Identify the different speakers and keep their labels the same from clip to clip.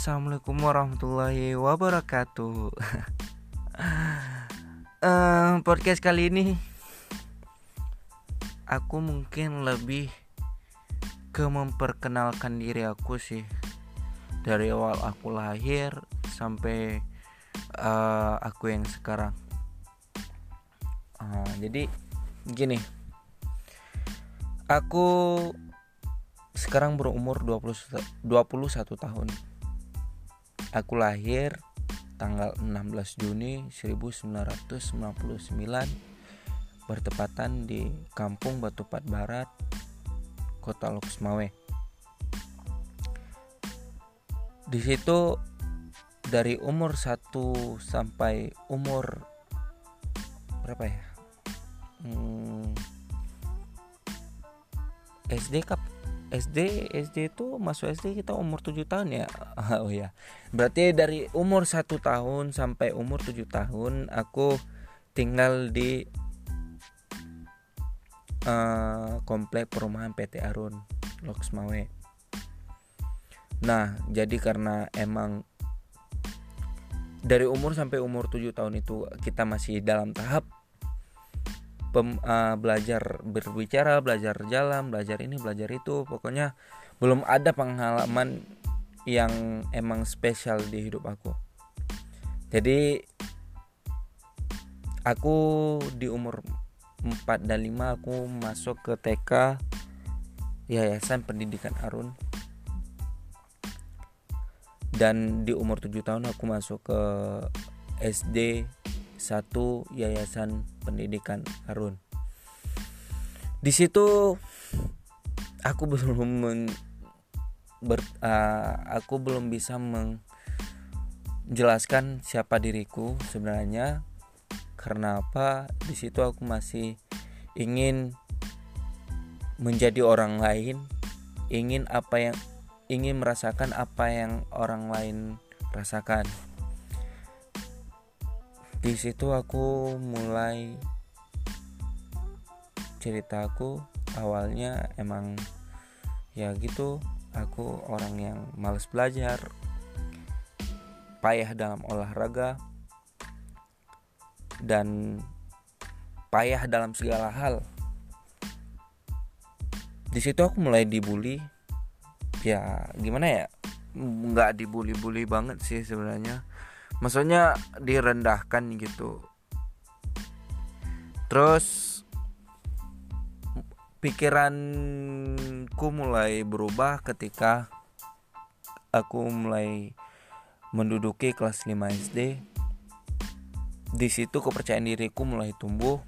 Speaker 1: Assalamualaikum warahmatullahi wabarakatuh. uh, podcast kali ini aku mungkin lebih ke memperkenalkan diri aku sih dari awal aku lahir sampai uh, aku yang sekarang. Uh, jadi gini, aku sekarang berumur 20, 21 tahun Aku lahir tanggal 16 Juni 1999 bertepatan di Kampung Batupat Barat, Kota Loksmawe. Di situ dari umur 1 sampai umur berapa ya? Hmm, SD kap SD SD itu masuk SD kita umur 7 tahun ya? Oh ya berarti dari umur satu tahun sampai umur 7 tahun aku tinggal di uh, komplek perumahan PT Arun Loksmawe nah jadi karena emang dari umur sampai umur 7 tahun itu kita masih dalam tahap pem, uh, belajar berbicara, belajar jalan, belajar ini, belajar itu. Pokoknya belum ada pengalaman yang emang spesial di hidup aku. Jadi aku di umur 4 dan 5 aku masuk ke TK Yayasan Pendidikan Arun dan di umur 7 tahun aku masuk ke SD satu yayasan pendidikan Harun. Di situ aku belum men, ber, uh, aku belum bisa menjelaskan siapa diriku sebenarnya. Karena apa? Di situ aku masih ingin menjadi orang lain ingin apa yang ingin merasakan apa yang orang lain rasakan di situ aku mulai ceritaku awalnya emang ya gitu aku orang yang males belajar payah dalam olahraga dan payah dalam segala hal. Di situ aku mulai dibully. Ya gimana ya? Nggak dibully-bully banget sih sebenarnya maksudnya direndahkan gitu. Terus pikiranku mulai berubah ketika aku mulai menduduki kelas 5 SD di situ kepercayaan diriku mulai tumbuh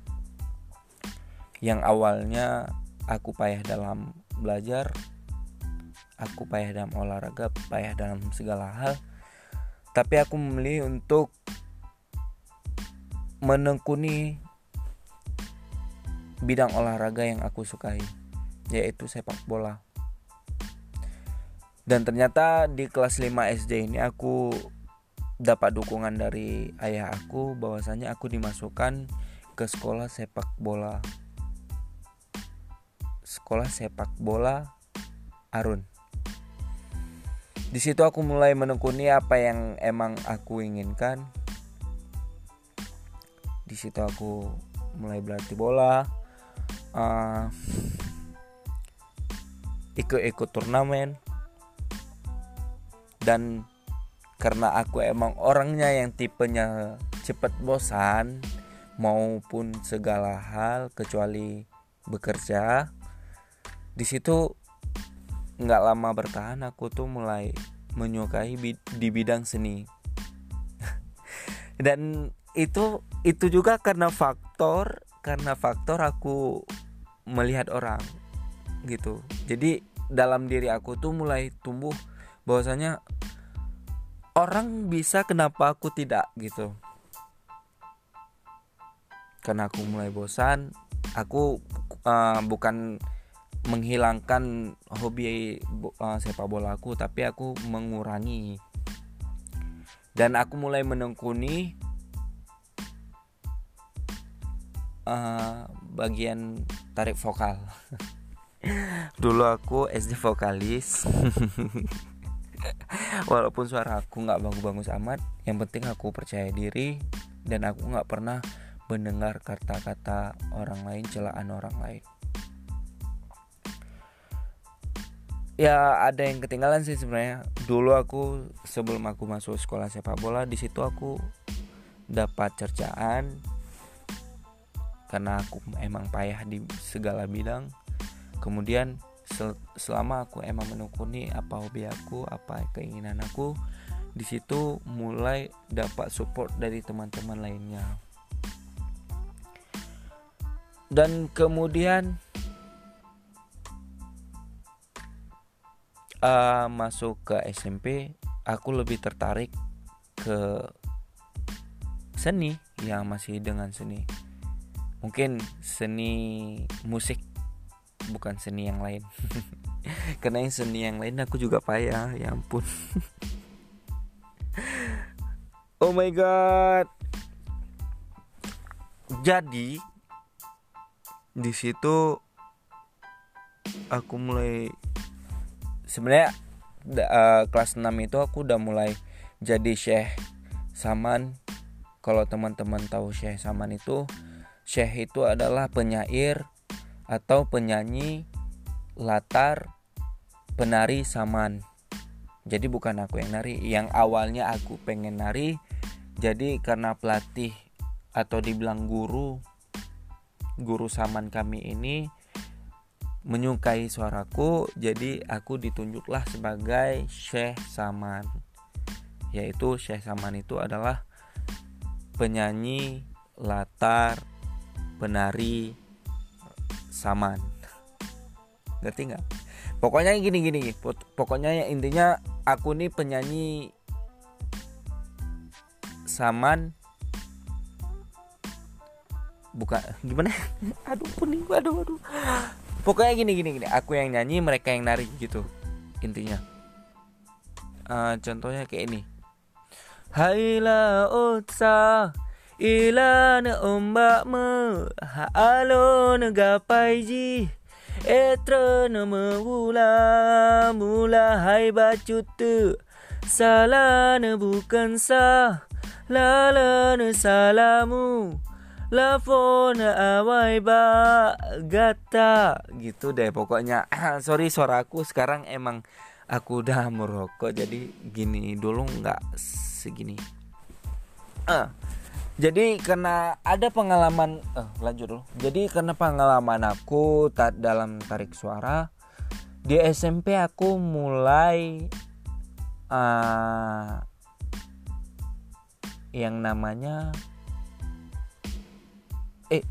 Speaker 1: yang awalnya aku payah dalam belajar aku payah dalam olahraga payah dalam segala hal tapi aku memilih untuk menekuni bidang olahraga yang aku sukai yaitu sepak bola. Dan ternyata di kelas 5 SD ini aku dapat dukungan dari ayah aku bahwasanya aku dimasukkan ke sekolah sepak bola. Sekolah sepak bola Arun di situ aku mulai menekuni apa yang emang aku inginkan. Di situ aku mulai berlatih bola uh, ikut-ikut turnamen. Dan karena aku emang orangnya yang tipenya cepet bosan maupun segala hal kecuali bekerja di situ nggak lama bertahan aku tuh mulai menyukai di bidang seni. Dan itu itu juga karena faktor karena faktor aku melihat orang gitu. Jadi dalam diri aku tuh mulai tumbuh bahwasanya orang bisa kenapa aku tidak gitu. Karena aku mulai bosan aku uh, bukan menghilangkan hobi uh, sepak bola aku tapi aku mengurangi. Dan aku mulai menekuni uh, bagian tarik vokal. Dulu aku SD vokalis. Walaupun suara aku nggak bagus-bagus amat yang penting aku percaya diri dan aku nggak pernah mendengar kata-kata orang lain celaan orang lain ya ada yang ketinggalan sih sebenarnya. Dulu aku sebelum aku masuk sekolah sepak bola di situ aku dapat cercaan. Karena aku emang payah di segala bidang. Kemudian sel selama aku emang menekuni apa hobi aku apa keinginan aku di situ mulai dapat support dari teman-teman lainnya. Dan kemudian uh, masuk ke SMP aku lebih tertarik ke seni yang masih dengan seni. Mungkin seni musik bukan seni yang lain. Karena yang seni yang lain aku juga payah ya ampun. Oh my god. Jadi di situ aku mulai sebenarnya uh, kelas 6 itu aku udah mulai jadi Syekh Saman kalau teman-teman tahu Syekh Saman itu Syekh itu adalah penyair atau penyanyi latar penari saman. Jadi bukan aku yang nari, yang awalnya aku pengen nari, jadi karena pelatih atau dibilang guru guru saman kami ini menyukai suaraku, jadi aku ditunjuklah sebagai Syekh Saman. Yaitu Syekh Saman itu adalah penyanyi latar penari saman. Ngerti nggak? Pokoknya gini gini pokoknya ya intinya aku nih penyanyi saman. Buka gimana? Aduh kuning aduh aduh pokoknya gini gini gini. Aku yang nyanyi mereka yang nari gitu intinya. Uh, contohnya kayak ini. Hai la otsa Ila na ombak me Halo na gapai ji Etra na mula Mula hai bacut Salah na bukan sah Lala na salamu Lafo na awai ba Gata. Gitu deh pokoknya. Sorry suaraku sekarang emang Aku udah merokok. Jadi gini dulu nggak segini. Ah jadi karena ada pengalaman eh, lanjut dulu. Jadi karena pengalaman aku tak dalam tarik suara di SMP aku mulai uh, yang namanya eh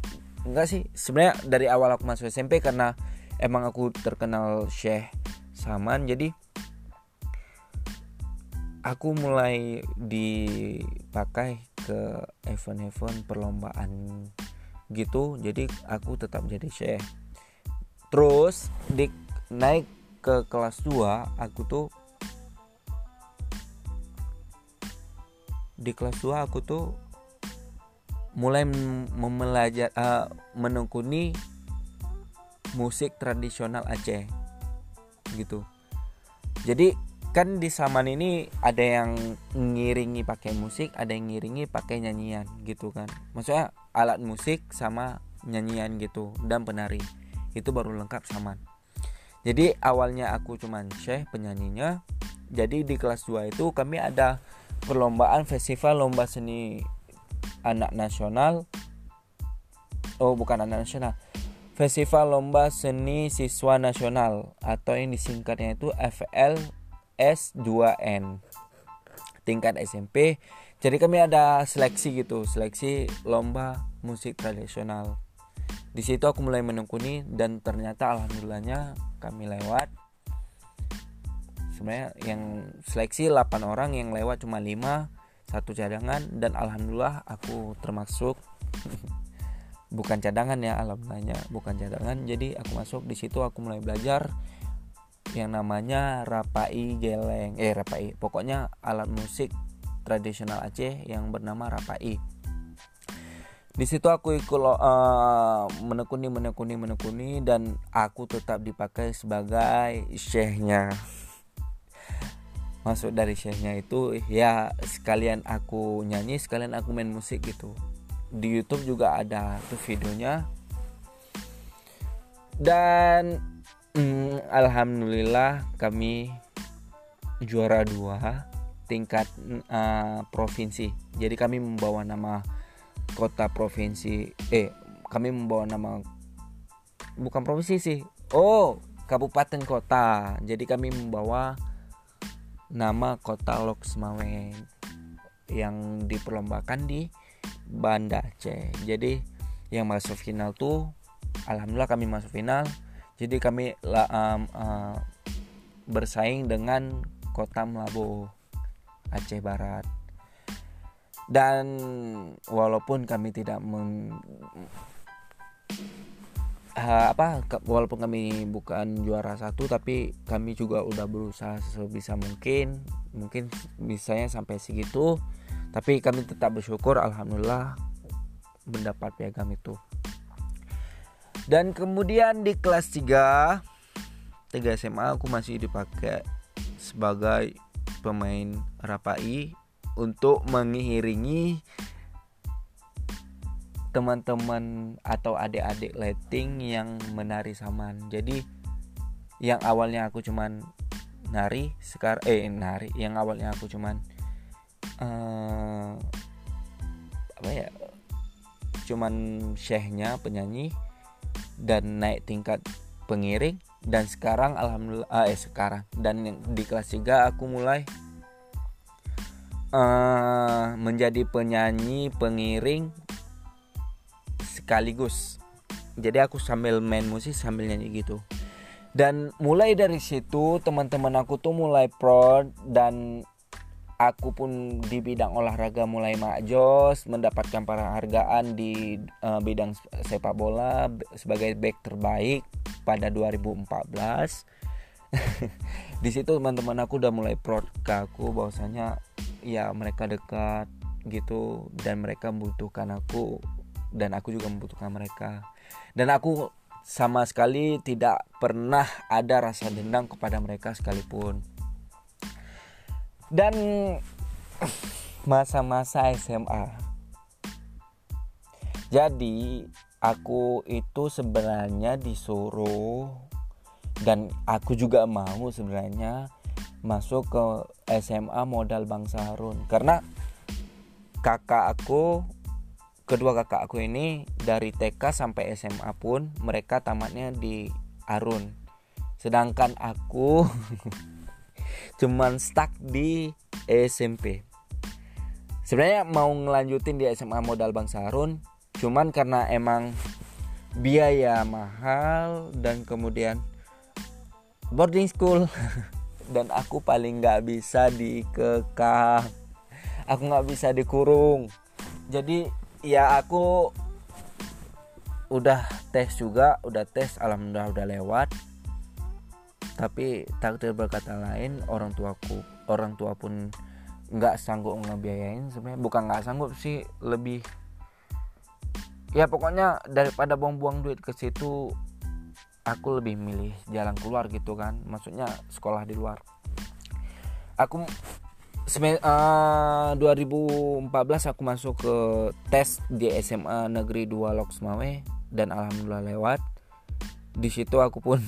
Speaker 1: enggak sih. Sebenarnya dari awal aku masuk SMP karena emang aku terkenal Syekh Saman jadi aku mulai dipakai ke event-event perlombaan gitu. Jadi aku tetap jadi chef terus di naik ke kelas 2 aku tuh di kelas 2 aku tuh mulai memelajar uh, menekuni musik tradisional Aceh gitu jadi kan di Saman ini ada yang ngiringi pakai musik, ada yang ngiringi pakai nyanyian gitu kan. Maksudnya alat musik sama nyanyian gitu dan penari. Itu baru lengkap Saman. Jadi awalnya aku cuman syekh penyanyinya. Jadi di kelas 2 itu kami ada perlombaan festival lomba seni anak nasional. Oh, bukan anak nasional. Festival Lomba Seni Siswa Nasional atau yang disingkatnya itu FL S2N tingkat SMP jadi kami ada seleksi gitu seleksi lomba musik tradisional. Di situ aku mulai menekuni dan ternyata alhamdulillahnya kami lewat. Sebenarnya yang seleksi 8 orang yang lewat cuma 5 satu cadangan dan alhamdulillah aku termasuk bukan cadangan ya alhamdulillahnya bukan cadangan. Jadi aku masuk di situ aku mulai belajar yang namanya rapai geleng eh rapai pokoknya alat musik tradisional Aceh yang bernama rapai. Di situ aku ikut uh, menekuni menekuni menekuni dan aku tetap dipakai sebagai syekhnya masuk dari share-nya itu ya sekalian aku nyanyi sekalian aku main musik gitu. Di YouTube juga ada tuh videonya. Dan mm, alhamdulillah kami juara dua tingkat uh, provinsi. Jadi kami membawa nama kota provinsi eh kami membawa nama bukan provinsi sih oh kabupaten kota. Jadi kami membawa nama kota Loksmawe yang diperlombakan di Banda Aceh. Jadi yang masuk final tuh alhamdulillah kami masuk final. Jadi kami um, uh, bersaing dengan kota Melabo Aceh Barat. Dan walaupun kami tidak uh, apa walaupun kami bukan juara satu tapi kami juga udah berusaha sebisa mungkin mungkin bisanya sampai segitu. Tapi kami tetap bersyukur alhamdulillah mendapat piagam itu. Dan kemudian di kelas 3 3 SMA aku masih dipakai sebagai pemain rapai untuk mengiringi teman-teman atau adik-adik lighting yang menari saman. Jadi yang awalnya aku cuman nari sekarang eh nari yang awalnya aku cuman uh, apa ya cuman syekhnya penyanyi dan naik tingkat pengiring dan sekarang alhamdulillah ah, eh sekarang dan di kelas 3 aku mulai uh, menjadi penyanyi pengiring sekaligus. Jadi aku sambil main musik sambil nyanyi gitu. Dan mulai dari situ teman-teman aku tuh mulai pro dan aku pun di bidang olahraga mulai makjos mendapatkan penghargaan di uh, bidang sepak bola sebagai back terbaik pada 2014 di situ teman-teman aku udah mulai pro ke aku bahwasanya ya mereka dekat gitu dan mereka membutuhkan aku dan aku juga membutuhkan mereka. Dan aku sama sekali tidak pernah ada rasa dendam kepada mereka sekalipun. Dan masa-masa SMA jadi aku itu sebenarnya disuruh dan aku juga mau sebenarnya masuk ke SMA modal Bangsa Harun. Karena kakak aku kedua kakak aku ini dari TK sampai SMA pun mereka tamatnya di Arun. Sedangkan aku cuman stuck di SMP sebenarnya mau ngelanjutin di SMA modal Bangsa Arun cuman karena emang biaya mahal dan kemudian boarding school dan aku paling nggak bisa dikekang aku nggak bisa dikurung. Jadi ya aku udah tes juga udah tes alhamdulillah udah lewat. Tapi takdir berkata lain orang tuaku orang tua pun nggak sanggup ngebiayain sebenarnya. Bukan nggak sanggup sih lebih ya pokoknya daripada buang-buang duit ke situ aku lebih milih jalan keluar gitu kan. Maksudnya sekolah di luar. Aku uh, 2014 aku masuk ke tes di SMA Negeri 2 Loksmawe dan alhamdulillah lewat. Di situ aku pun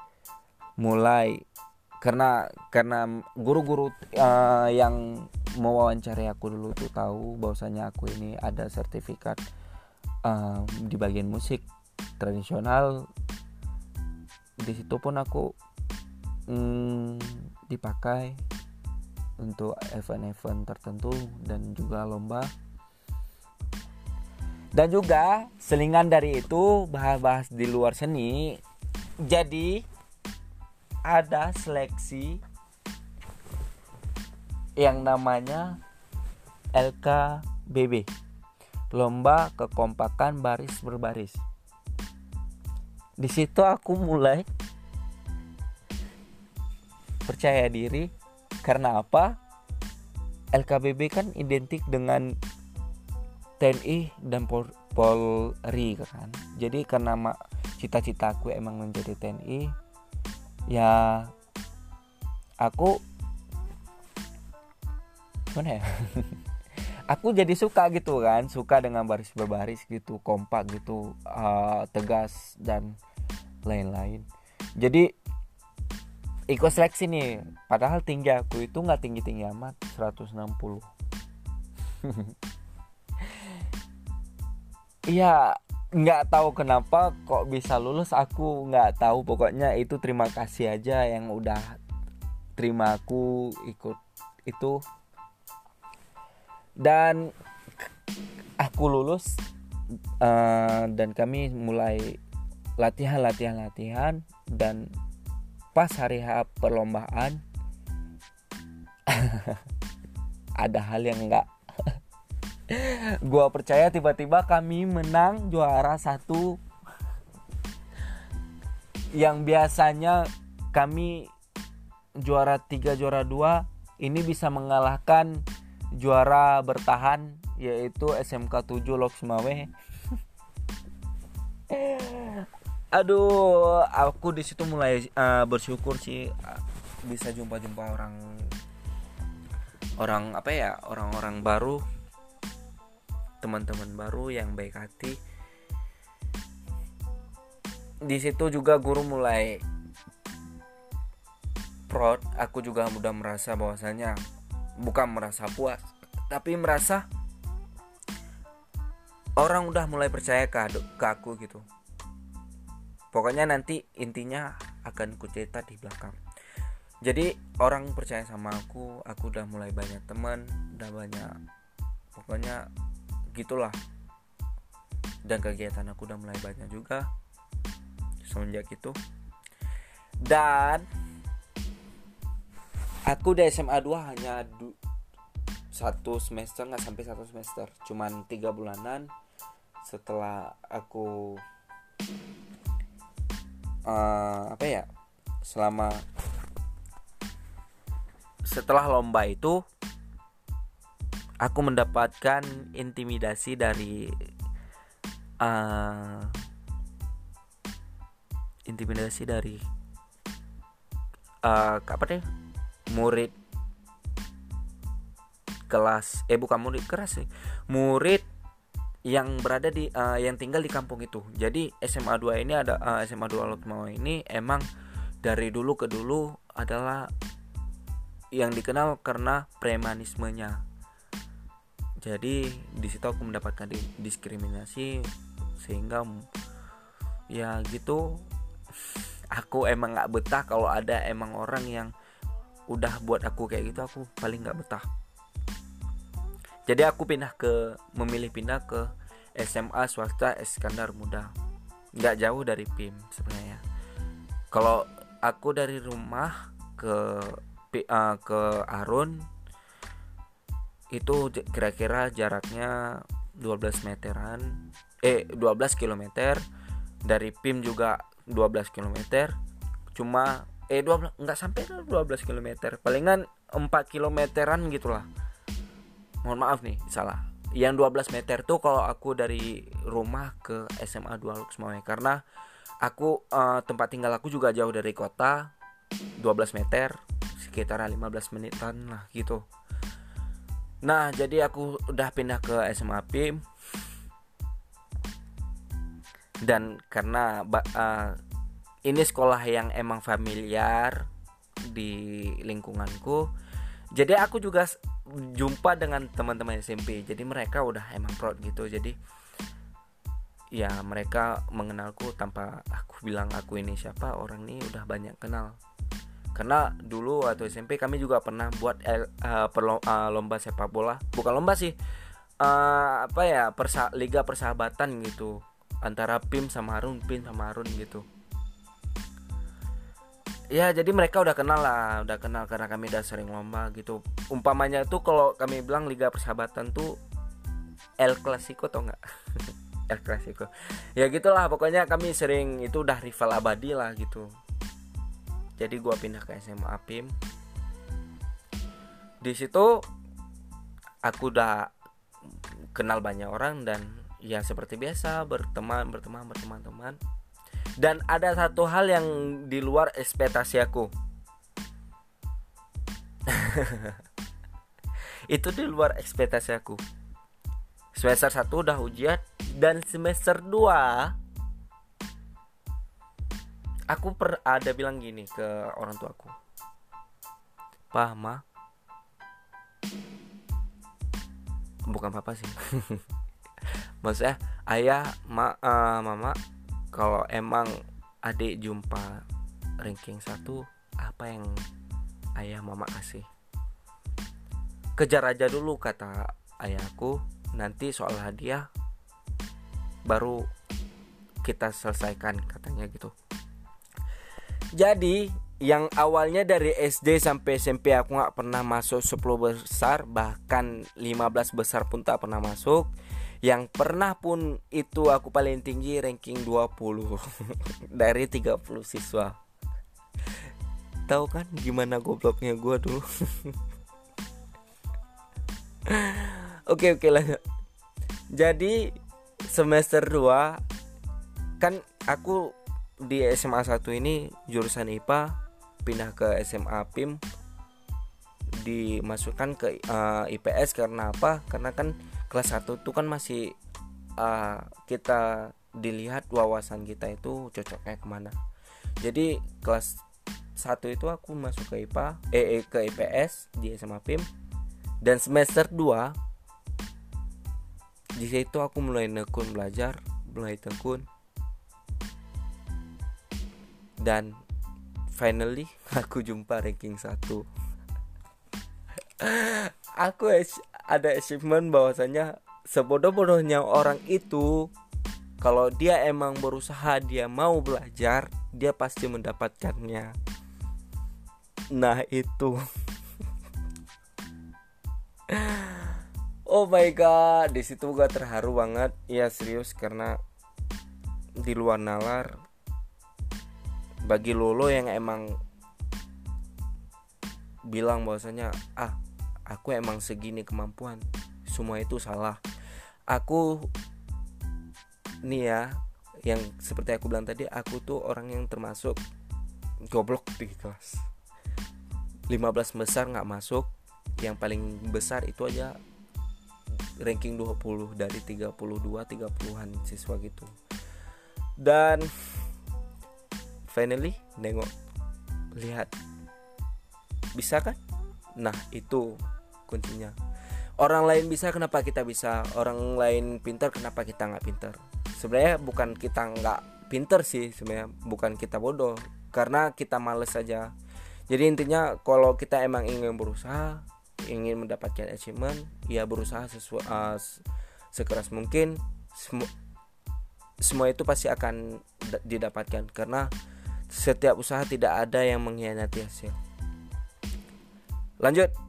Speaker 1: mulai karena karena guru-guru uh, yang mewawancari aku dulu tuh tahu bahwasanya aku ini ada sertifikat uh, di bagian musik tradisional di situ pun aku mm, dipakai untuk event-event tertentu dan juga lomba. Dan juga selingan dari itu bahas-bahas di luar seni. Jadi ada seleksi yang namanya LKBB lomba kekompakan baris berbaris. Di situ aku mulai percaya diri karena apa? LKBB kan identik dengan TNI dan Pol Polri kan. Jadi karena cita-citaku emang menjadi TNI, ya aku mana ya aku jadi suka gitu kan suka dengan baris berbaris gitu kompak gitu uh, tegas dan lain-lain jadi ikut seleksi nih. Padahal tinggi aku itu nggak tinggi tinggi amat 160 Iya nggak tahu kenapa kok bisa lulus. Aku nggak tahu. Pokoknya itu terima kasih aja yang udah terima aku ikut itu. Dan aku lulus uh, dan kami mulai latihan latihan latihan. Dan pas hari H perlombaan ada hal yang enggak gua percaya tiba-tiba kami menang juara satu yang biasanya kami juara tiga juara dua ini bisa mengalahkan juara bertahan yaitu SMK 7 Loksmawe. Aduh, aku di situ mulai uh, bersyukur sih uh, bisa jumpa-jumpa orang orang apa ya, orang-orang baru, teman-teman baru yang baik hati. Di situ juga guru mulai proud, aku juga mudah merasa bahwasanya bukan merasa puas tapi merasa orang udah mulai percaya ke, ke aku gitu pokoknya nanti intinya akan ku cerita di belakang. Jadi orang percaya sama aku aku udah mulai banyak teman udah banyak pokoknya gitulah. Dan kegiatan aku udah mulai banyak juga semenjak itu. Dan aku di SMA 2 hanya du satu semester nggak sampai satu semester cuman tiga bulanan setelah aku uh, apa ya selama setelah lomba itu aku mendapatkan intimidasi dari uh, intimidasi dari uh, apa deh murid kelas eh bukan murid keras sih. Murid yang berada di uh, yang tinggal di kampung itu. Jadi SMA 2 ini ada uh, SMA 2 Lotmawa ini emang dari dulu ke dulu adalah yang dikenal karena premanismenya. Jadi di situ aku mendapatkan diskriminasi sehingga ya gitu aku emang nggak betah kalau ada emang orang yang udah buat aku kayak gitu aku paling nggak betah jadi aku pindah ke memilih pindah ke SMA swasta Eskandar Muda. Nggak jauh dari PIM sebenarnya. Kalau aku dari rumah ke uh, ke Arun itu kira-kira jaraknya 12 meteran eh 12 km dari PIM juga 12 km cuma eh 12 nggak sampai 12 km palingan 4 kilometeran gitulah mohon maaf nih salah. Yang 12 meter tuh kalau aku dari rumah ke SMA 2 Luxmawe karena aku uh, tempat tinggal aku juga jauh dari kota 12 meter sekitar 15 menitan lah gitu. Nah jadi aku udah pindah ke SMA PIM dan karena uh, ini sekolah yang emang familiar di lingkunganku jadi aku juga jumpa dengan teman-teman SMP jadi mereka udah emang proud gitu. Jadi ya mereka mengenalku tanpa aku bilang aku ini siapa orang ini udah banyak kenal. Karena dulu waktu SMP kami juga pernah buat uh, perlo, uh, lomba sepak bola. Bukan lomba sih uh, apa ya persa liga persahabatan gitu. Antara PIM sama Harun PIM sama Harun gitu ya jadi mereka udah kenal lah udah kenal karena kami udah sering lomba gitu. Umpamanya tuh kalau kami bilang liga persahabatan tuh El Clasico atau enggak El Clasico. Ya gitulah pokoknya kami sering itu udah rival abadi lah gitu. Jadi gua pindah ke SMA Apim di situ aku udah kenal banyak orang dan ya seperti biasa berteman berteman berteman teman dan ada satu hal yang di luar ekspektasi aku. Itu di luar ekspektasi aku. Semester 1 udah ujian dan semester 2 aku per ada bilang gini ke orang tua aku. Pah ma? Bukan papa sih. Maksudnya ayah ma uh, mama kalau emang adik jumpa ranking satu apa yang ayah mama kasih? Kejar aja dulu kata ayahku nanti soal hadiah baru kita selesaikan katanya gitu. Jadi yang awalnya dari SD sampai SMP aku nggak pernah masuk 10 besar bahkan 15 besar pun tak pernah masuk yang pernah pun itu aku paling tinggi ranking 20 dari 30 siswa. Tahu kan gimana gobloknya gue dulu? Oke oke lanjut. Jadi semester 2 kan aku di SMA 1 ini jurusan IPA pindah ke SMA PIM dimasukkan ke uh, eh, IPS karena apa? Karena kan kelas 1 itu kan masih uh, kita dilihat wawasan kita itu cocoknya ke mana. Jadi kelas 1 itu aku masuk ke IPA, eh, eh ke IPS di SMA PIM dan semester 2 di situ aku mulai nekun belajar, mulai tekun. Dan finally aku jumpa ranking 1 aku ada achievement bahwasanya sebodoh-bodohnya orang itu kalau dia emang berusaha dia mau belajar dia pasti mendapatkannya. Nah itu. Oh my god di situ gak terharu banget. Ya serius karena di luar nalar bagi Lolo yang emang bilang bahwasanya ah aku emang segini kemampuan. Semua itu salah. Aku nih ya yang seperti aku bilang tadi aku tuh orang yang termasuk goblok di kelas. 15 besar nggak masuk yang paling besar itu aja ranking 20 dari 32 30-an siswa gitu. Dan finally nengok lihat bisa kan? Nah itu kuncinya. Orang lain bisa kenapa kita bisa? Orang lain pintar kenapa kita nggak pintar? Sebenarnya bukan kita nggak pintar sih sebenarnya bukan kita bodoh. Karena kita males saja. Jadi intinya kalau kita emang ingin berusaha ingin mendapatkan achievement ya berusaha sesuai uh, sekeras mungkin semua semua itu pasti akan didapatkan. Karena setiap usaha tidak ada yang mengkhianati hasil. Lanjut.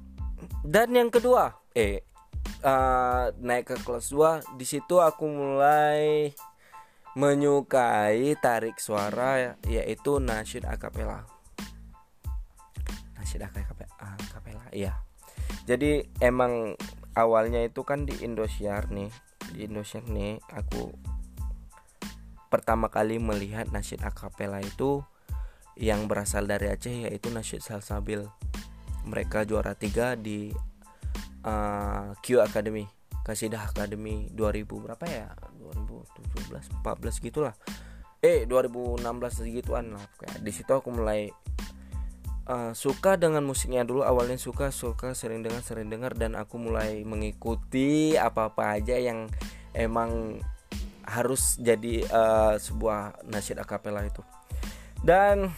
Speaker 1: Dan yang kedua, eh uh, naik ke kelas 2, di situ aku mulai menyukai tarik suara yaitu nasyid akapela. Nasyid akapela, iya. Jadi emang awalnya itu kan di Indosiar nih, di Indosiar nih aku pertama kali melihat nasyid akapela itu yang berasal dari Aceh yaitu Nasyid Salsabil. Mereka juara tiga di uh, Q Academy, Kasidah Academy 2000 berapa ya? 2017, 14 gitulah. Eh 2016 segituan lah. Kayak di situ aku mulai uh, suka dengan musiknya dulu awalnya suka suka sering dengar sering dengar dan aku mulai mengikuti apa-apa aja yang emang harus jadi uh, sebuah nasyid akapela itu dan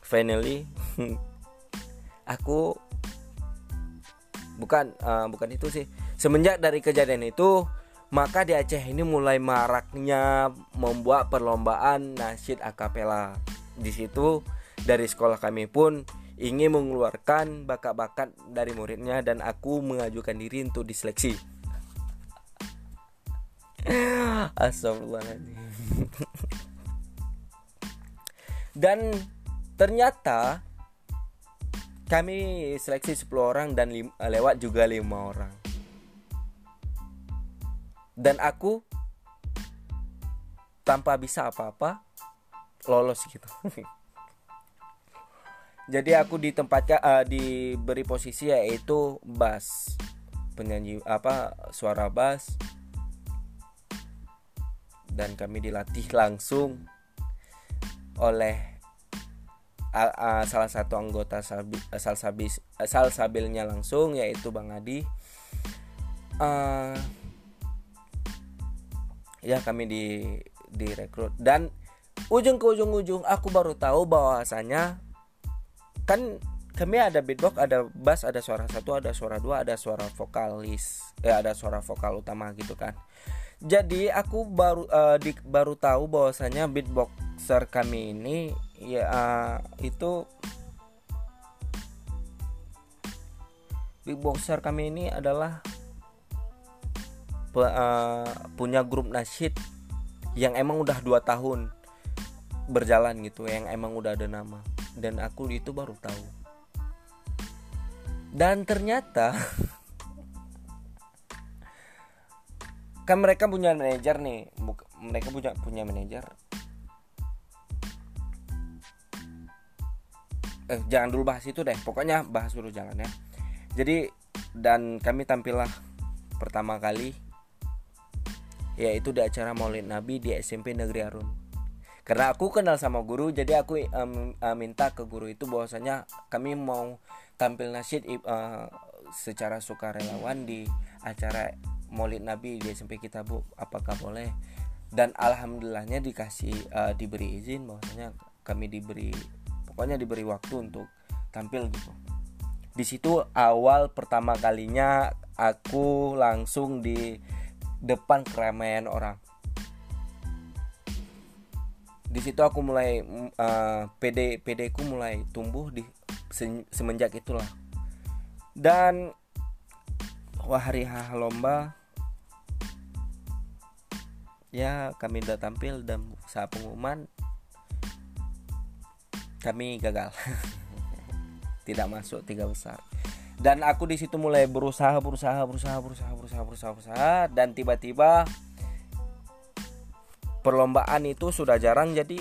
Speaker 1: finally aku bukan uh, bukan itu sih. Semenjak dari kejadian itu maka di Aceh ini mulai maraknya membuat perlombaan nasyid akapela di situ dari sekolah kami pun ingin mengeluarkan bakat-bakat dari muridnya dan aku mengajukan diri untuk diseleksi. Astagfirullahaladzim. Dan ternyata kami seleksi 10 orang dan eh, lewat juga lima orang. Dan aku tanpa bisa apa-apa lolos gitu. Jadi aku ditempatkan uh, diberi posisi yaitu bass penyanyi apa suara bass dan kami dilatih langsung oleh uh, salah satu anggota salbi, uh, salsabilnya langsung yaitu Bang Adi uh, ya kami di direkrut dan ujung ke ujung ujung aku baru tahu bahwasanya kan kami ada beatbox, ada bass, ada suara satu, ada suara dua, ada suara vokalis, eh ada suara vokal utama gitu kan. Jadi aku baru uh, di, baru tahu bahwasanya beatboxer kami ini ya itu beatboxer kami ini adalah uh, punya grup nasyid yang emang udah dua tahun berjalan gitu yang emang udah ada nama. Dan aku itu baru tahu. Dan ternyata kan mereka punya manajer nih mereka punya punya manajer eh jangan dulu bahas itu deh. Pokoknya bahas dulu jangan ya. Jadi dan kami tampillah pertama kali yaitu di acara Maulid Nabi di SMP Negeri Arun karena aku kenal sama guru jadi aku um, minta ke guru itu bahwasanya kami mau tampil nasyid uh, secara sukarelawan di acara Maulid Nabi di SMP kita bu. Apakah boleh? Dan alhamdulillahnya dikasih uh, diberi izin bahwasanya kami diberi pokoknya diberi waktu untuk tampil gitu. Di situ awal pertama kalinya aku langsung di depan keramaian orang. Di situ aku mulai uh, PD PD ku mulai tumbuh di semenjak itulah. Dan wah hari lomba ya kami udah tampil dan saat pengumuman kami gagal. Tidak masuk tiga besar. Dan aku di situ mulai berusaha berusaha berusaha berusaha berusaha berusaha berusaha. Dan tiba-tiba perlombaan itu sudah jarang jadi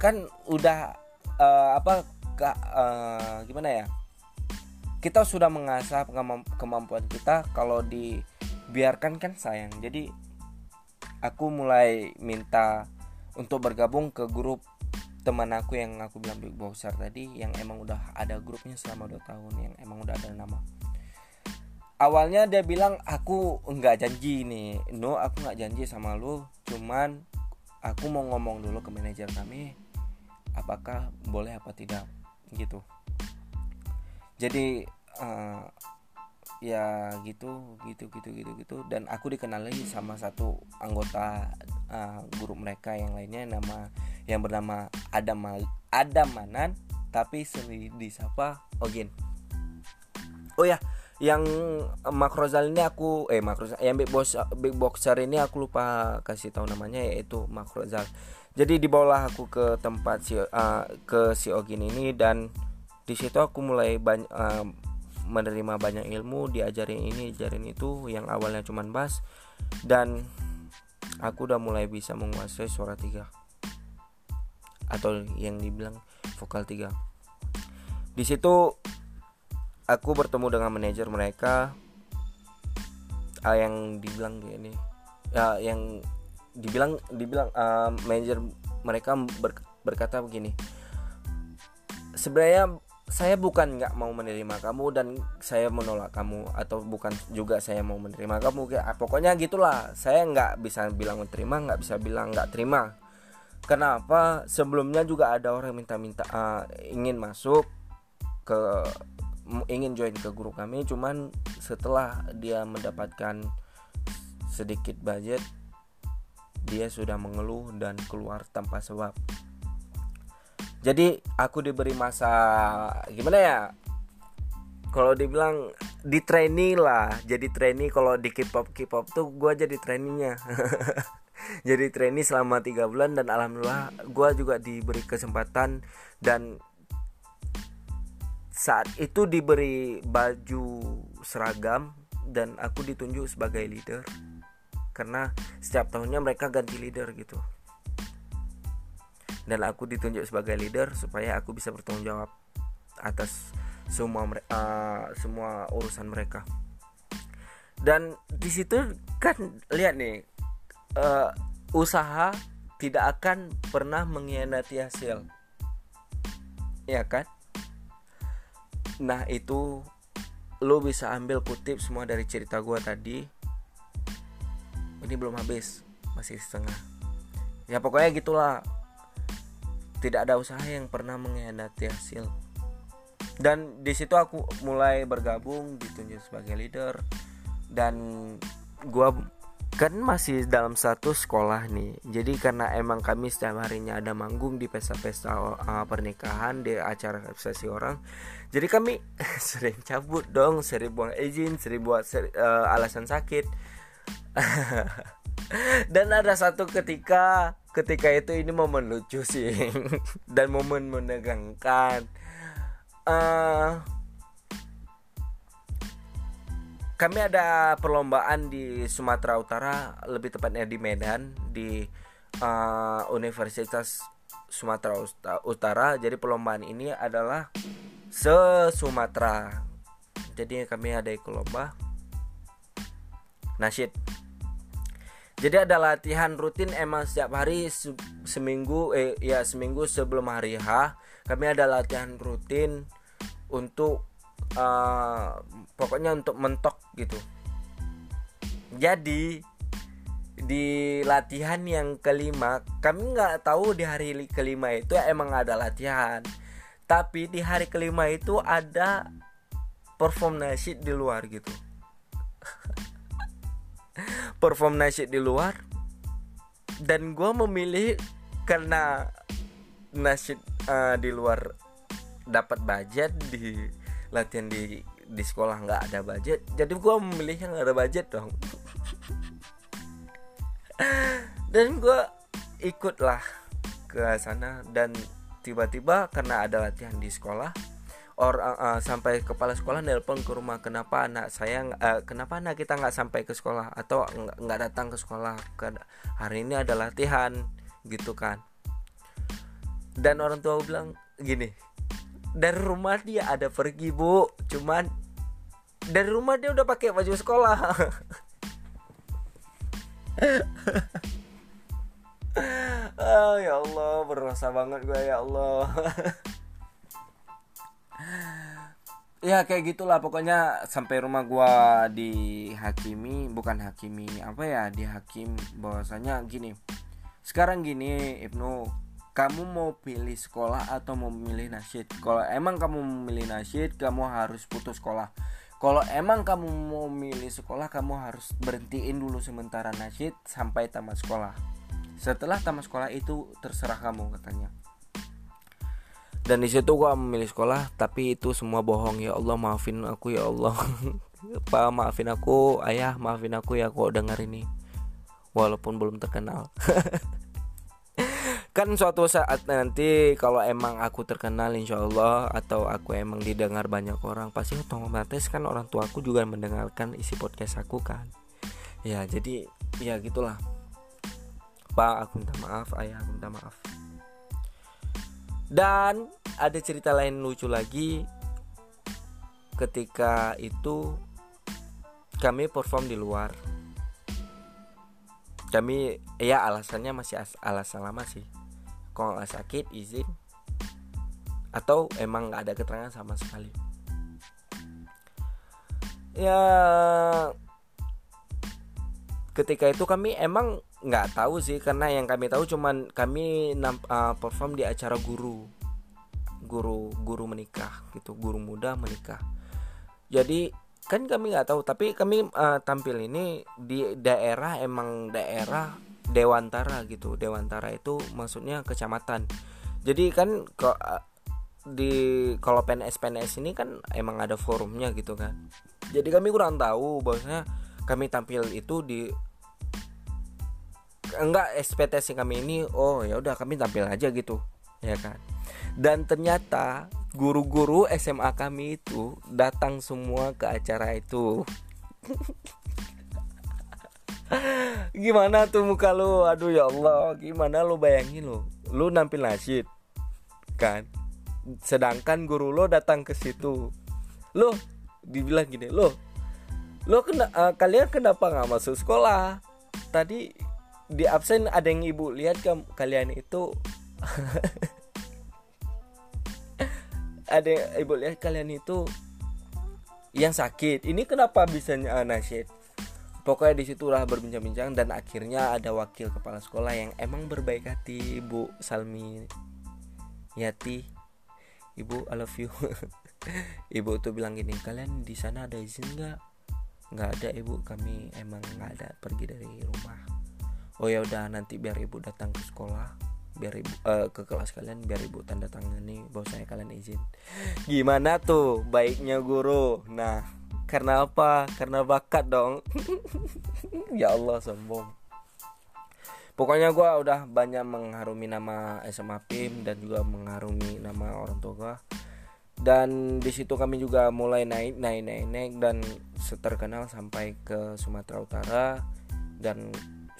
Speaker 1: kan udah uh, apa ke, uh, gimana ya? Kita sudah mengasah kemampuan kita. Kalau dibiarkan kan sayang. Jadi aku mulai minta untuk bergabung ke grup teman aku yang aku bilang big boxer tadi yang emang udah ada grupnya selama 2 tahun yang emang udah ada nama. Awalnya dia bilang aku nggak janji nih no aku nggak janji sama lu. Cuman aku mau ngomong dulu ke manajer kami apakah boleh apa tidak gitu. Jadi uh, ya gitu gitu gitu gitu gitu dan aku dikenali sama satu anggota uh, grup mereka yang lainnya nama yang bernama Adam Adam Manan tapi sering disapa Ogin. Oh ya, yang Makrozal ini aku eh Makrozal yang big box big boxer ini aku lupa kasih tahu namanya yaitu Makrozal. Jadi dibawalah aku ke tempat si uh, ke si Ogin ini dan di situ aku mulai banyak uh, menerima banyak ilmu, diajarin ini, diajarin itu yang awalnya cuman bass dan aku udah mulai bisa menguasai suara tiga. Atau yang dibilang vokal 3 di situ aku bertemu dengan manajer mereka. Uh, yang dibilang ini. Ya yang dibilang dibilang uh, manajer mereka ber, berkata begini. Sebenarnya saya bukan nggak mau menerima kamu dan saya menolak kamu atau bukan juga saya mau menerima kamu kayak pokoknya gitulah. Saya nggak bisa bilang menerima nggak bisa bilang nggak terima. Kenapa? Sebelumnya juga ada orang minta-minta uh, ingin masuk ke ingin join ke grup kami cuman setelah dia mendapatkan sedikit budget dia sudah mengeluh dan keluar tanpa sebab jadi aku diberi masa gimana ya? Kalau dibilang di training lah. Jadi training kalau di K-pop K-pop tuh gue jadi trainingnya jadi trainee selama tiga bulan dan alhamdulillah gue juga diberi kesempatan dan saat itu diberi baju seragam dan aku ditunjuk sebagai leader. Karena setiap tahunnya mereka ganti leader gitu dan aku ditunjuk sebagai leader supaya aku bisa bertanggung jawab atas semua uh, semua urusan mereka. Dan di situ kan lihat nih uh, usaha tidak akan pernah mengkhianati hasil. Ya kan? Nah itu lo bisa ambil kutip semua dari cerita gue tadi. Ini belum habis masih setengah. Ya pokoknya gitulah tidak ada usaha yang pernah mengkhianati hasil. Dan di situ aku mulai bergabung ditunjuk sebagai leader. Dan gua kan masih dalam satu sekolah nih. Jadi karena emang kami setiap harinya ada manggung di pesta-pesta uh, pernikahan di acara resepsi orang jadi kami sering cabut dong sering buang izin sering buat seri, uh, alasan sakit. Dan ada satu ketika ketika itu ini momen lucu sih dan momen menegangkan uh, kami ada perlombaan di Sumatera Utara, lebih tepatnya di Medan, di uh, Universitas Sumatera Utara. Jadi perlombaan ini adalah se Sumatera. Jadi kami ada ikut lomba nasyid. Jadi ada latihan rutin emang setiap hari se seminggu eh ya seminggu sebelum hari H. Kami ada latihan rutin untuk uh, pokoknya untuk mentok gitu. Jadi di latihan yang kelima kami nggak tahu di hari kelima itu emang ada latihan. Tapi di hari kelima itu ada perform nasyid di luar gitu perform nasyid di luar dan gue memilih karena nasyid uh, di luar dapat budget di latihan di di sekolah nggak ada budget jadi gue memilih yang ada budget dong. Dan gue ikutlah ke sana dan tiba-tiba karena ada latihan di sekolah orang uh, sampai kepala sekolah nelpon ke rumah kenapa anak saya uh, kenapa anak kita nggak sampai ke sekolah? Atau nggak datang ke sekolah? Hari ini ada latihan gitu kan. Dan orang tua bilang gini dari rumah dia ada pergi bu. Cuman dari rumah dia udah pakai baju sekolah. Oh ya Allah berasa banget gue ya Allah ya kayak gitulah. Pokoknya sampai rumah gua dihakimi bukan hakimi apa ya dihakim. Bahwasanya gini sekarang gini Ibnu kamu mau pilih sekolah atau mau memilih nasyid? Kalau emang kamu memilih nasyid kamu harus putus sekolah. Kalau emang kamu mau milih sekolah kamu harus berhentiin dulu sementara nasyid sampai tamat sekolah. Setelah tamat sekolah itu terserah kamu katanya dan di situ gua memilih sekolah tapi itu semua bohong. Ya Allah maafin aku ya Allah. Pak maafin aku ayah maafin aku ya kok dengar ini. Walaupun belum terkenal. Kan suatu saat nanti kalau emang aku terkenal insya Allah atau aku emang didengar banyak orang pasti otomatis kan orang tua aku juga mendengarkan isi podcast aku kan. Ya jadi ya gitulah. Pak aku minta maaf ayah aku minta maaf dan ada cerita lain lucu lagi. Ketika itu kami perform di luar. Kami ya alasannya masih alasan lama sih. Kalau nggak sakit izin? Atau emang nggak ada keterangan sama sekali? Ya ketika itu kami emang nggak tahu sih karena yang kami tahu cuman kami uh, perform di acara guru. Guru guru menikah gitu guru muda menikah. Jadi kan kami nggak tahu tapi kami uh, tampil ini di daerah emang daerah Dewantara gitu. Dewantara itu maksudnya kecamatan. Jadi kan kok di kalau PNS PNS ini kan emang ada forumnya gitu kan. Jadi kami kurang tahu bahwasanya kami tampil itu di enggak ekspektasi kami ini oh ya udah kami tampil aja gitu ya kan? Dan ternyata guru-guru SMA kami itu datang semua ke acara itu. Gimana tuh muka lu? Aduh ya Allah gimana lu bayangin lu? Lu nampil nasyid kan? Sedangkan guru lo datang ke situ. Lo dibilang gini lo lo kena uh, kalian kenapa nggak masuk sekolah? Tadi di absen ada yang ibu lihat ke kalian itu? Ada yang ibu lihat kalian itu yang sakit. Ini kenapa bisa uh, nasyid? Pokoknya di situlah berbincang-bincang dan akhirnya ada wakil kepala sekolah yang emang berbaik hati ibu Salmi. Yati ibu I love you. Ibu tuh bilang gini kalian di sana ada izin nggak? Nggak ada ibu. Kami emang nggak ada pergi dari rumah oh ya udah nanti biar ibu datang ke sekolah biar ibu uh, ke kelas kalian biar ibu tanda tangan nih bahwa saya kalian izin. Gimana tuh baiknya guru? Nah karena apa? Karena bakat dong. Ya Allah sombong. Pokoknya gue udah banyak mengharumi nama SMA PIM dan juga mengharumi nama orang tua dan di situ kami juga mulai naik naik naik naik dan terkenal sampai ke Sumatera Utara dan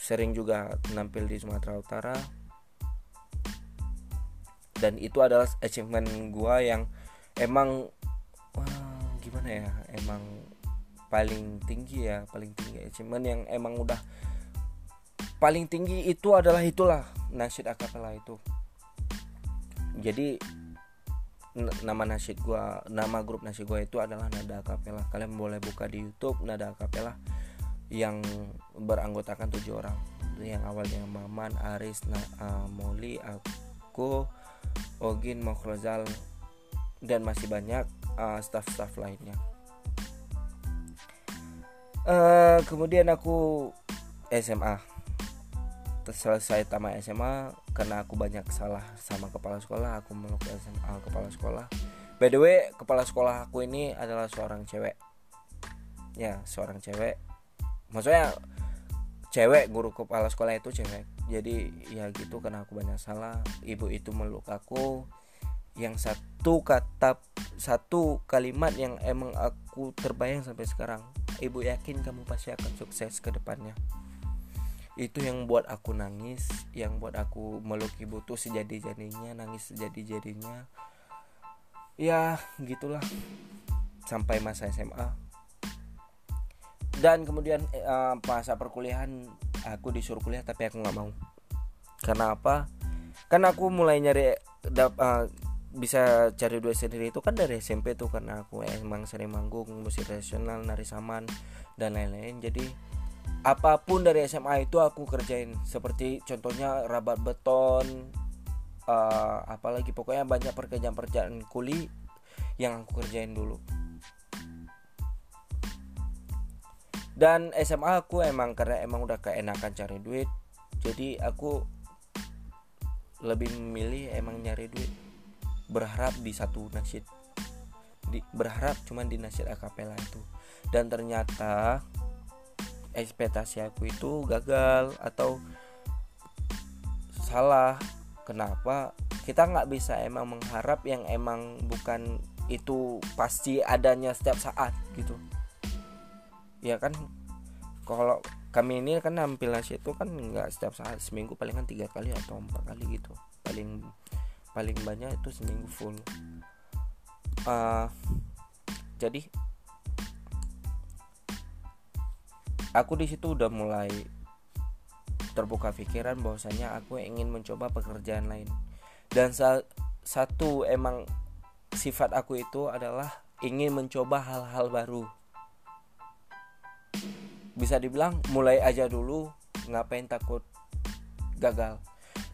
Speaker 1: sering juga tampil di Sumatera Utara. Dan itu adalah achievement gue yang emang wah, gimana ya emang paling tinggi ya paling tinggi achievement yang emang udah paling tinggi itu adalah itulah nasyid akapela itu. Jadi nama nasyid gua nama grup nasyid gua itu adalah nada akapela kalian boleh buka di YouTube nada akapela yang beranggotakan tujuh orang. Yang awalnya Maman, Aris, Na, uh, Moli, aku, Ogin, Mokrozal dan masih banyak uh, staff-staff lainnya. Uh, kemudian aku SMA selesai tamat SMA karena aku banyak salah sama kepala sekolah aku meluk SMA kepala sekolah. By the way kepala sekolah aku ini adalah seorang cewek. Ya seorang cewek maksudnya cewek guru kepala sekolah itu cewek. Jadi ya gitu karena aku banyak salah ibu itu meluk aku. Yang satu kata satu kalimat yang emang aku terbayang sampai sekarang. Ibu yakin kamu pasti akan sukses ke depannya. Itu yang buat aku nangis yang buat aku meluk ibu tuh sejadi jadinya nangis sejadi jadinya ya gitulah. Sampai masa SMA dan kemudian uh, masa perkuliahan aku disuruh kuliah tapi aku nggak mau. Karena apa? Karena aku mulai nyari dap, uh, bisa cari duit sendiri itu kan dari SMP tuh karena aku emang sering manggung musik tradisional nari saman dan lain-lain. Jadi apa pun dari SMA itu aku kerjain. Seperti contohnya rabat beton uh, apalagi. Pokoknya banyak pekerjaan-pekerjaan kuli yang aku kerjain dulu dan SMA aku emang karena emang udah keenakan cari duit jadi aku lebih memilih emang nyari duit berharap di satu nasyid di, berharap cuman di nasyid akapela itu. Dan ternyata ekspektasi aku itu gagal atau salah. Kenapa? Kita nggak bisa emang mengharap yang emang bukan itu pasti adanya setiap saat gitu ya kan? Kalau kami ini kan nampil nasi itu kan nggak setiap saat seminggu palingan tiga kali atau empat kali gitu. Paling paling banyak itu seminggu full. Uh, jadi aku di situ udah mulai terbuka pikiran bahwasanya aku ingin mencoba pekerjaan lain. Dan sa satu emang sifat aku itu adalah ingin mencoba hal-hal baru bisa dibilang mulai aja dulu ngapain takut gagal.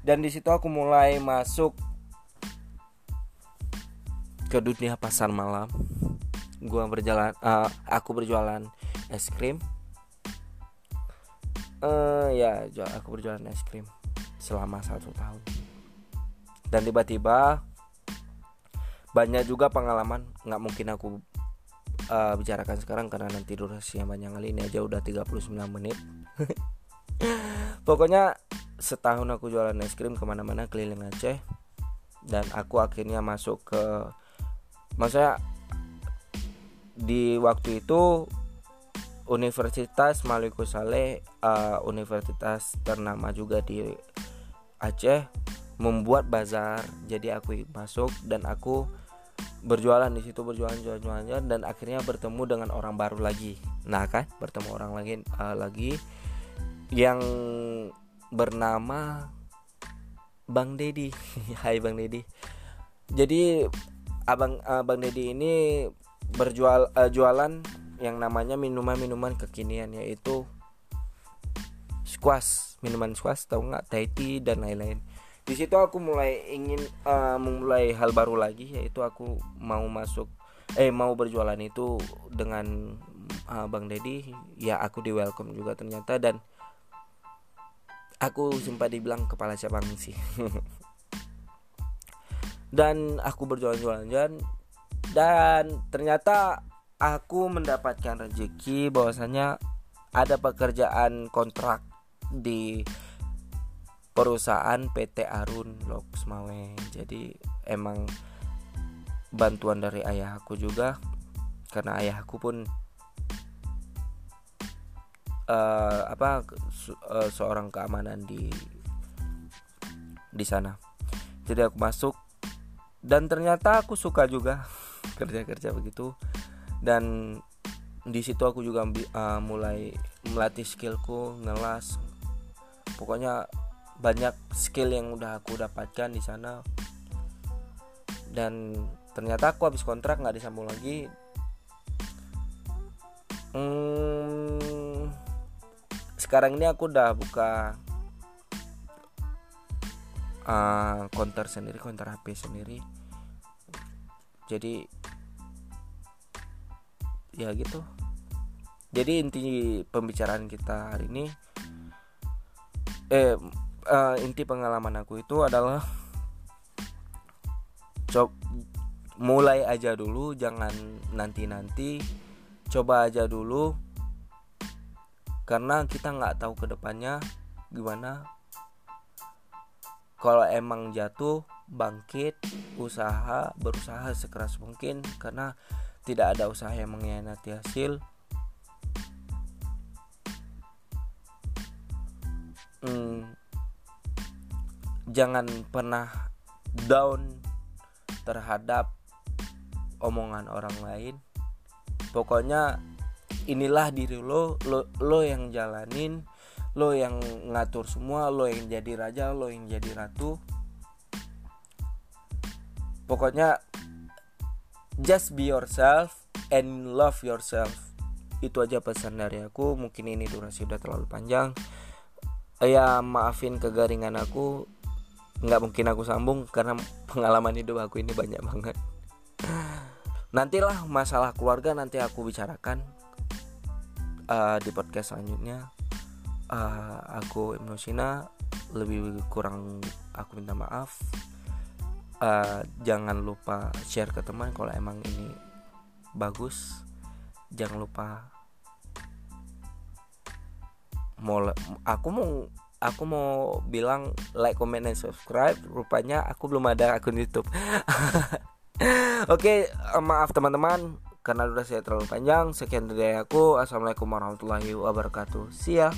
Speaker 1: Dan di situ aku mulai masuk ke dunia pasar malam. Gua berjalan uh, aku berjualan es krim. Uh, ya aku berjualan es krim selama satu tahun. Dan tiba-tiba banyak juga pengalaman nggak mungkin aku uh, bicarakan sekarang karena nanti durasinya banyak kali ini aja udah 39 menit. Pokoknya setahun aku jualan es krim ke mana-mana keliling Aceh. Dan aku akhirnya masuk ke maksudnya di waktu itu Universitas Maluku Saleh uh, universitas ternama juga di Aceh membuat bazar. Jadi aku masuk dan aku berjualan di situ berjualan jualan jualan dan akhirnya bertemu dengan orang baru lagi. Nah kan? Bertemu orang lagi uh, lagi yang bernama Bang Dedi Hai Bang Dedi jadi abang uh, Bang Dedi ini berjual uh, jualan yang namanya minuman-minuman kekinian yaitu squash minuman squash tahu nggak? Tea dan lain-lain di situ aku mulai ingin uh, memulai hal baru lagi yaitu aku mau masuk eh mau berjualan itu dengan uh, Bang Dedi ya aku di welcome juga ternyata dan aku sempat dibilang kepala cabang sih. Dan aku berjualan-jualan dan ternyata aku mendapatkan rezeki bahwasanya ada pekerjaan kontrak di perusahaan PT Arun Loksmawe. Jadi emang bantuan dari ayahku juga karena ayahku pun uh, apa uh, seorang keamanan di di sana. Jadi aku masuk dan ternyata aku suka juga kerja kerja begitu. Dan di situ aku juga uh, mulai melatih skillku ngelas. Pokoknya banyak skill yang udah aku dapatkan di sana. Dan ternyata aku habis kontrak nggak disambung lagi. Hmm, sekarang ini aku udah buka uh, counter sendiri counter HP sendiri. Jadi ya gitu. Jadi inti pembicaraan kita hari ini eh uh, inti pengalaman aku itu adalah coba mulai aja dulu jangan nanti-nanti. Coba aja dulu karena kita nggak tahu ke depannya gimana. Kalau emang jatuh bangkit usaha berusaha sekeras mungkin karena tidak ada usaha yang mengkhianati hasil. Hmm, jangan pernah down terhadap omongan orang lain. Pokoknya inilah diri lo lo, lo yang jalanin lo yang ngatur semua lo yang jadi raja lo yang jadi ratu. Pokoknya just be yourself and love yourself. Itu aja pesan dari aku. Mungkin ini durasi udah terlalu panjang. Ya maafin kegaringan aku nggak mungkin aku sambung karena pengalaman hidup aku ini banyak banget. Nantilah masalah keluarga nanti aku bicarakan uh, di podcast selanjutnya. Uh, aku Ibnu Sina lebih kurang aku minta maaf. Uh, jangan lupa share ke teman kalau emang ini bagus. Jangan lupa mau aku mau aku mau bilang like, comment, dan subscribe. Rupanya aku belum ada akun YouTube. Oke, okay, maaf teman-teman karena saya terlalu panjang. Sekian dari aku. Assalamualaikum warahmatullahi wabarakatuh. See ya.